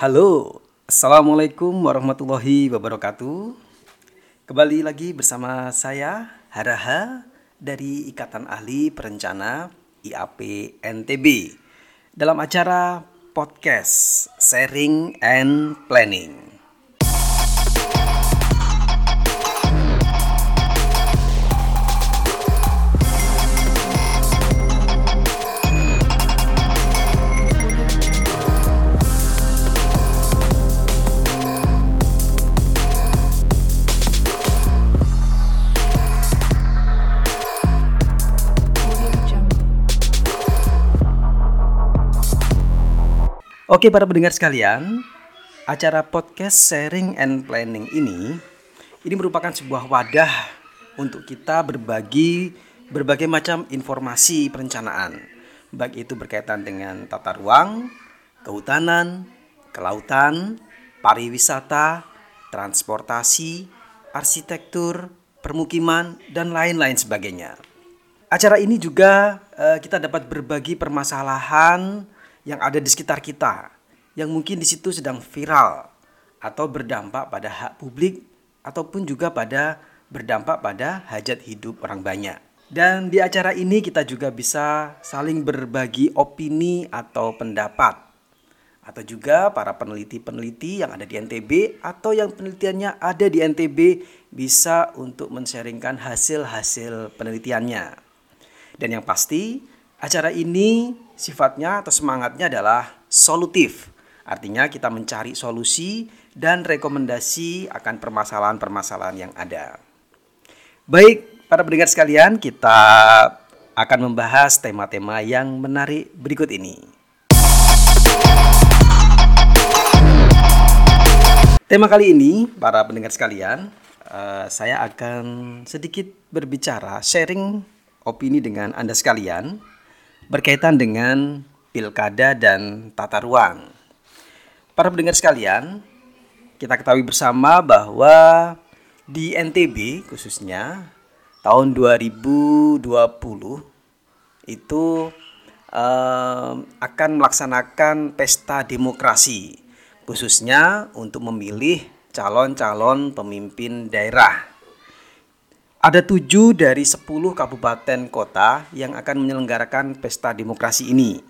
Halo, Assalamualaikum warahmatullahi wabarakatuh. Kembali lagi bersama saya Haraha dari Ikatan Ahli Perencana IAP NTB Dalam acara podcast Sharing and Planning Oke para pendengar sekalian, acara podcast sharing and planning ini ini merupakan sebuah wadah untuk kita berbagi berbagai macam informasi perencanaan, baik itu berkaitan dengan tata ruang, kehutanan, kelautan, pariwisata, transportasi, arsitektur, permukiman, dan lain-lain sebagainya. Acara ini juga eh, kita dapat berbagi permasalahan yang ada di sekitar kita yang mungkin di situ sedang viral atau berdampak pada hak publik ataupun juga pada berdampak pada hajat hidup orang banyak. Dan di acara ini kita juga bisa saling berbagi opini atau pendapat atau juga para peneliti-peneliti yang ada di NTB atau yang penelitiannya ada di NTB bisa untuk mensharingkan hasil-hasil penelitiannya. Dan yang pasti acara ini sifatnya atau semangatnya adalah solutif. Artinya kita mencari solusi dan rekomendasi akan permasalahan-permasalahan yang ada. Baik, para pendengar sekalian, kita akan membahas tema-tema yang menarik berikut ini. Tema kali ini, para pendengar sekalian, uh, saya akan sedikit berbicara, sharing opini dengan Anda sekalian berkaitan dengan pilkada dan tata ruang. Para pendengar sekalian, kita ketahui bersama bahwa di NTB khususnya tahun 2020 itu um, akan melaksanakan pesta demokrasi khususnya untuk memilih calon-calon pemimpin daerah ada tujuh dari sepuluh kabupaten kota yang akan menyelenggarakan pesta demokrasi ini.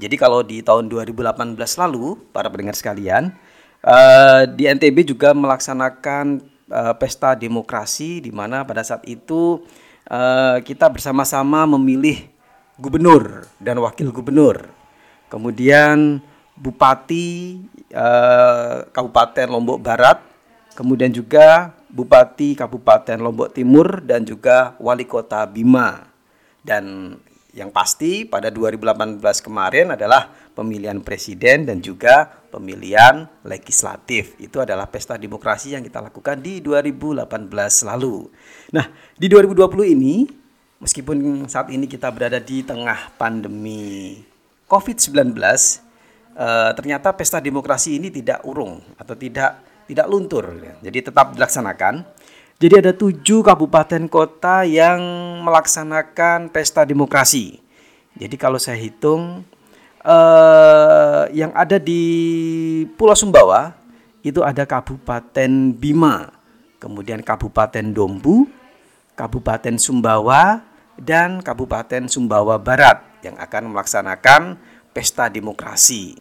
Jadi kalau di tahun 2018 lalu, para pendengar sekalian, uh, di NTB juga melaksanakan uh, pesta demokrasi di mana pada saat itu uh, kita bersama-sama memilih gubernur dan wakil gubernur. Kemudian bupati uh, Kabupaten Lombok Barat, kemudian juga Bupati Kabupaten Lombok Timur dan juga Wali Kota Bima. Dan yang pasti pada 2018 kemarin adalah pemilihan presiden dan juga pemilihan legislatif. Itu adalah pesta demokrasi yang kita lakukan di 2018 lalu. Nah, di 2020 ini meskipun saat ini kita berada di tengah pandemi COVID-19, eh, ternyata pesta demokrasi ini tidak urung atau tidak tidak luntur, jadi tetap dilaksanakan. Jadi ada tujuh kabupaten kota yang melaksanakan pesta demokrasi. Jadi kalau saya hitung eh, yang ada di Pulau Sumbawa itu ada Kabupaten Bima, kemudian Kabupaten Dombu, Kabupaten Sumbawa, dan Kabupaten Sumbawa Barat yang akan melaksanakan pesta demokrasi.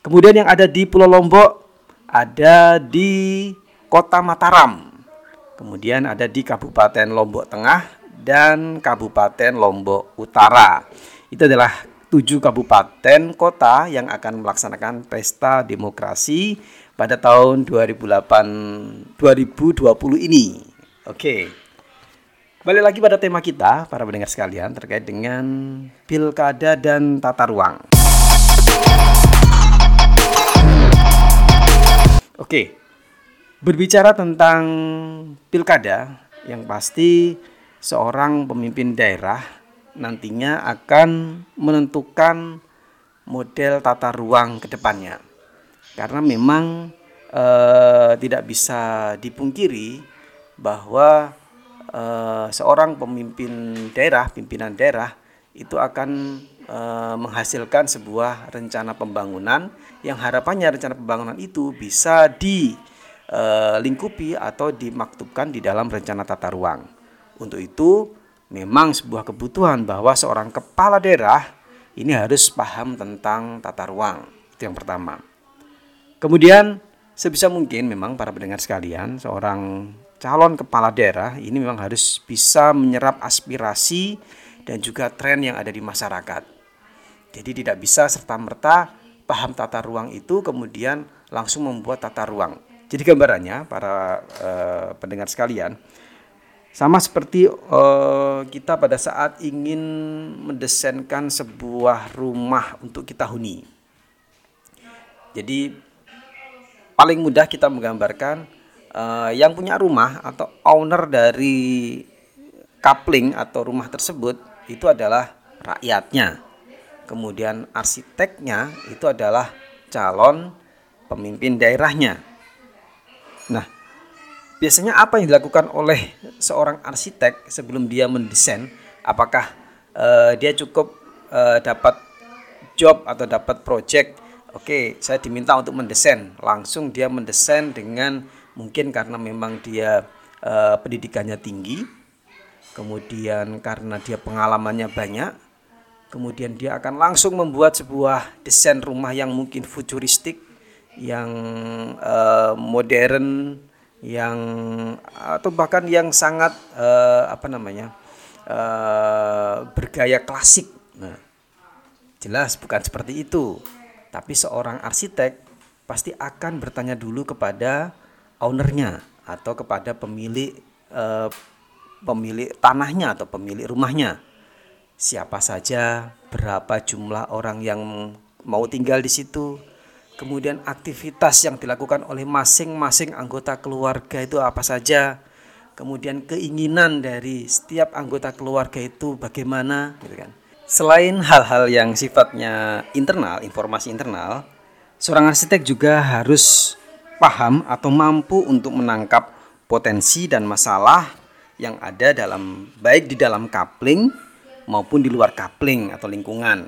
Kemudian yang ada di Pulau Lombok ada di Kota Mataram, kemudian ada di Kabupaten Lombok Tengah dan Kabupaten Lombok Utara. Itu adalah tujuh kabupaten kota yang akan melaksanakan pesta demokrasi pada tahun 2008 2020 ini. Oke. Balik lagi pada tema kita, para pendengar sekalian, terkait dengan pilkada dan tata ruang. Oke, berbicara tentang pilkada, yang pasti seorang pemimpin daerah nantinya akan menentukan model tata ruang ke depannya. Karena memang eh, tidak bisa dipungkiri bahwa eh, seorang pemimpin daerah, pimpinan daerah itu akan menghasilkan sebuah rencana pembangunan yang harapannya rencana pembangunan itu bisa dilingkupi atau dimaktubkan di dalam rencana tata ruang. Untuk itu, memang sebuah kebutuhan bahwa seorang kepala daerah ini harus paham tentang tata ruang. Itu yang pertama. Kemudian sebisa mungkin memang para pendengar sekalian, seorang calon kepala daerah ini memang harus bisa menyerap aspirasi dan juga tren yang ada di masyarakat. Jadi tidak bisa serta-merta paham tata ruang itu kemudian langsung membuat tata ruang. Jadi gambarannya para uh, pendengar sekalian, sama seperti uh, kita pada saat ingin mendesainkan sebuah rumah untuk kita huni. Jadi paling mudah kita menggambarkan uh, yang punya rumah atau owner dari coupling atau rumah tersebut itu adalah rakyatnya. Kemudian arsiteknya itu adalah calon pemimpin daerahnya. Nah, biasanya apa yang dilakukan oleh seorang arsitek sebelum dia mendesain? Apakah uh, dia cukup uh, dapat job atau dapat project? Oke saya diminta untuk mendesain. Langsung dia mendesain dengan mungkin karena memang dia uh, pendidikannya tinggi. Kemudian karena dia pengalamannya banyak kemudian dia akan langsung membuat sebuah desain rumah yang mungkin futuristik yang uh, modern yang atau bahkan yang sangat uh, apa namanya uh, bergaya klasik. Nah, jelas bukan seperti itu. Tapi seorang arsitek pasti akan bertanya dulu kepada ownernya atau kepada pemilik uh, pemilik tanahnya atau pemilik rumahnya. Siapa saja, berapa jumlah orang yang mau tinggal di situ, kemudian aktivitas yang dilakukan oleh masing-masing anggota keluarga itu apa saja, kemudian keinginan dari setiap anggota keluarga itu bagaimana, gitu kan. Selain hal-hal yang sifatnya internal, informasi internal, seorang arsitek juga harus paham atau mampu untuk menangkap potensi dan masalah yang ada dalam baik di dalam coupling maupun di luar coupling atau lingkungan.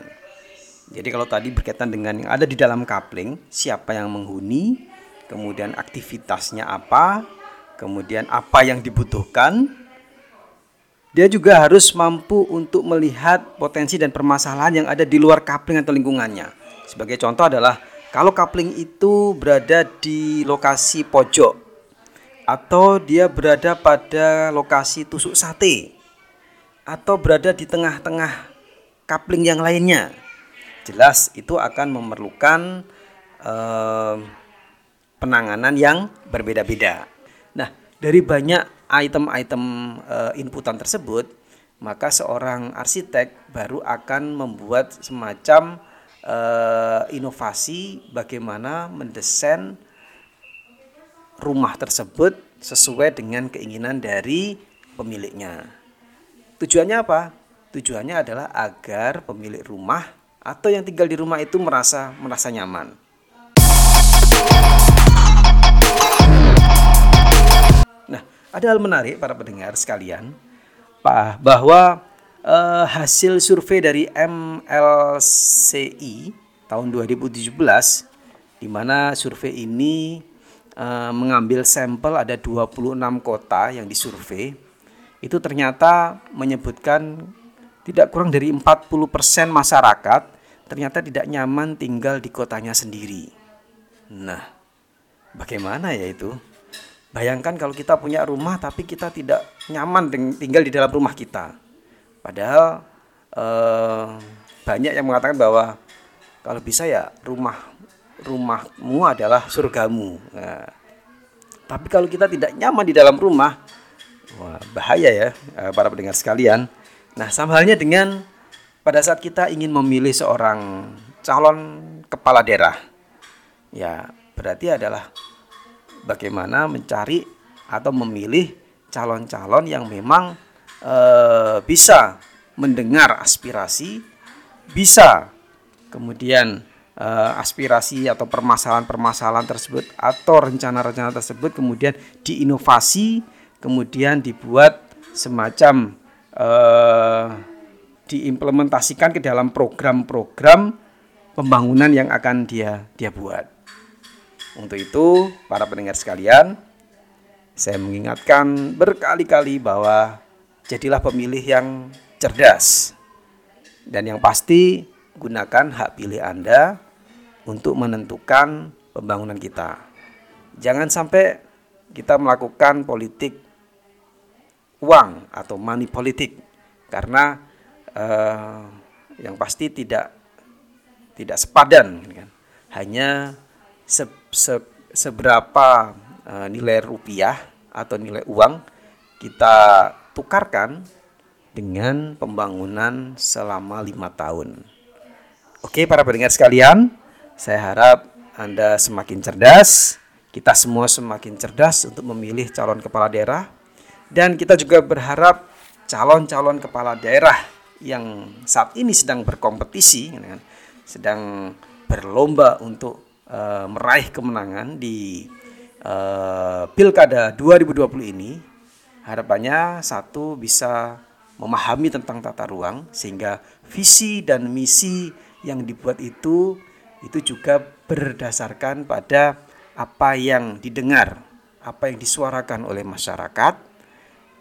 Jadi kalau tadi berkaitan dengan yang ada di dalam coupling, siapa yang menghuni, kemudian aktivitasnya apa, kemudian apa yang dibutuhkan, dia juga harus mampu untuk melihat potensi dan permasalahan yang ada di luar coupling atau lingkungannya. Sebagai contoh adalah kalau coupling itu berada di lokasi pojok atau dia berada pada lokasi tusuk sate atau berada di tengah-tengah coupling yang lainnya jelas itu akan memerlukan eh, penanganan yang berbeda-beda. Nah, dari banyak item-item eh, inputan tersebut, maka seorang arsitek baru akan membuat semacam eh, inovasi bagaimana mendesain rumah tersebut sesuai dengan keinginan dari pemiliknya. Tujuannya apa? Tujuannya adalah agar pemilik rumah atau yang tinggal di rumah itu merasa merasa nyaman. Nah, ada hal menarik para pendengar sekalian, Pak, bahwa eh, hasil survei dari MLCI tahun 2017 di mana survei ini eh, mengambil sampel ada 26 kota yang disurvei itu ternyata menyebutkan tidak kurang dari 40% masyarakat ternyata tidak nyaman tinggal di kotanya sendiri. Nah, bagaimana ya itu? Bayangkan kalau kita punya rumah tapi kita tidak nyaman tinggal di dalam rumah kita. Padahal eh, banyak yang mengatakan bahwa kalau bisa ya rumah rumahmu adalah surgamu. Nah, tapi kalau kita tidak nyaman di dalam rumah, wah bahaya ya eh, para pendengar sekalian. Nah, sama halnya dengan pada saat kita ingin memilih seorang calon kepala daerah, ya berarti adalah bagaimana mencari atau memilih calon-calon yang memang e, bisa mendengar aspirasi, bisa kemudian e, aspirasi atau permasalahan-permasalahan tersebut atau rencana-rencana tersebut kemudian diinovasi, kemudian dibuat semacam e, diimplementasikan ke dalam program-program pembangunan yang akan dia dia buat. Untuk itu, para pendengar sekalian, saya mengingatkan berkali-kali bahwa jadilah pemilih yang cerdas. Dan yang pasti gunakan hak pilih Anda untuk menentukan pembangunan kita. Jangan sampai kita melakukan politik uang atau money politik karena uh, yang pasti tidak tidak sepadan kan. hanya se, se, seberapa uh, nilai rupiah atau nilai uang kita tukarkan dengan pembangunan selama lima tahun. Oke para pendengar sekalian, saya harap Anda semakin cerdas, kita semua semakin cerdas untuk memilih calon kepala daerah dan kita juga berharap calon-calon kepala daerah yang saat ini sedang berkompetisi, gitu kan, sedang berlomba untuk uh, meraih kemenangan di uh, Pilkada 2020 ini, harapannya satu bisa memahami tentang tata ruang sehingga visi dan misi yang dibuat itu itu juga berdasarkan pada apa yang didengar, apa yang disuarakan oleh masyarakat,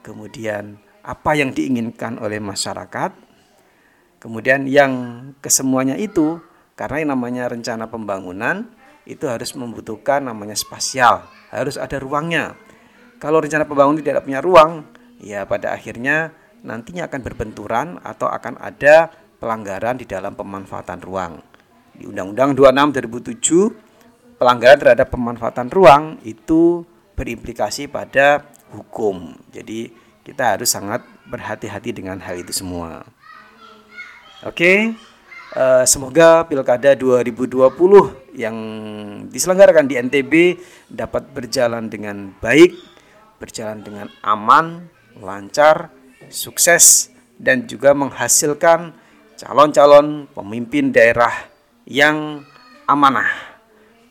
kemudian apa yang diinginkan oleh masyarakat, kemudian yang kesemuanya itu karena yang namanya rencana pembangunan itu harus membutuhkan namanya spasial, harus ada ruangnya. Kalau rencana pembangunan tidak punya ruang, ya pada akhirnya nantinya akan berbenturan atau akan ada pelanggaran di dalam pemanfaatan ruang. Di Undang-Undang 26 2007, pelanggaran terhadap pemanfaatan ruang itu berimplikasi pada hukum. Jadi kita harus sangat berhati-hati dengan hal itu semua. Oke, uh, semoga Pilkada 2020 yang diselenggarakan di NTB dapat berjalan dengan baik, berjalan dengan aman, lancar, sukses dan juga menghasilkan calon-calon pemimpin daerah yang amanah,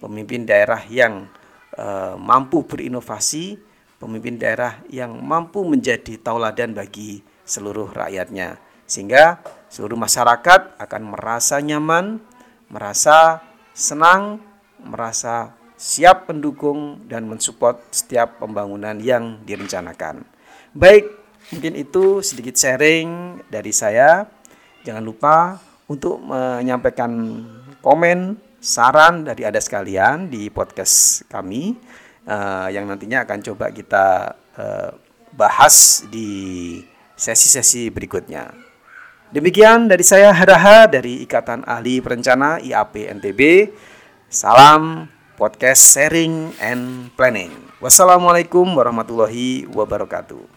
pemimpin daerah yang uh, mampu berinovasi, pemimpin daerah yang mampu menjadi tauladan bagi seluruh rakyatnya sehingga seluruh masyarakat akan merasa nyaman, merasa senang, merasa siap mendukung dan mensupport setiap pembangunan yang direncanakan. Baik, mungkin itu sedikit sharing dari saya. Jangan lupa untuk menyampaikan komen, saran dari Anda sekalian di podcast kami uh, yang nantinya akan coba kita uh, bahas di sesi-sesi berikutnya. Demikian dari saya Haraha dari Ikatan Ahli Perencana IAP NTB. Salam podcast sharing and planning. Wassalamualaikum warahmatullahi wabarakatuh.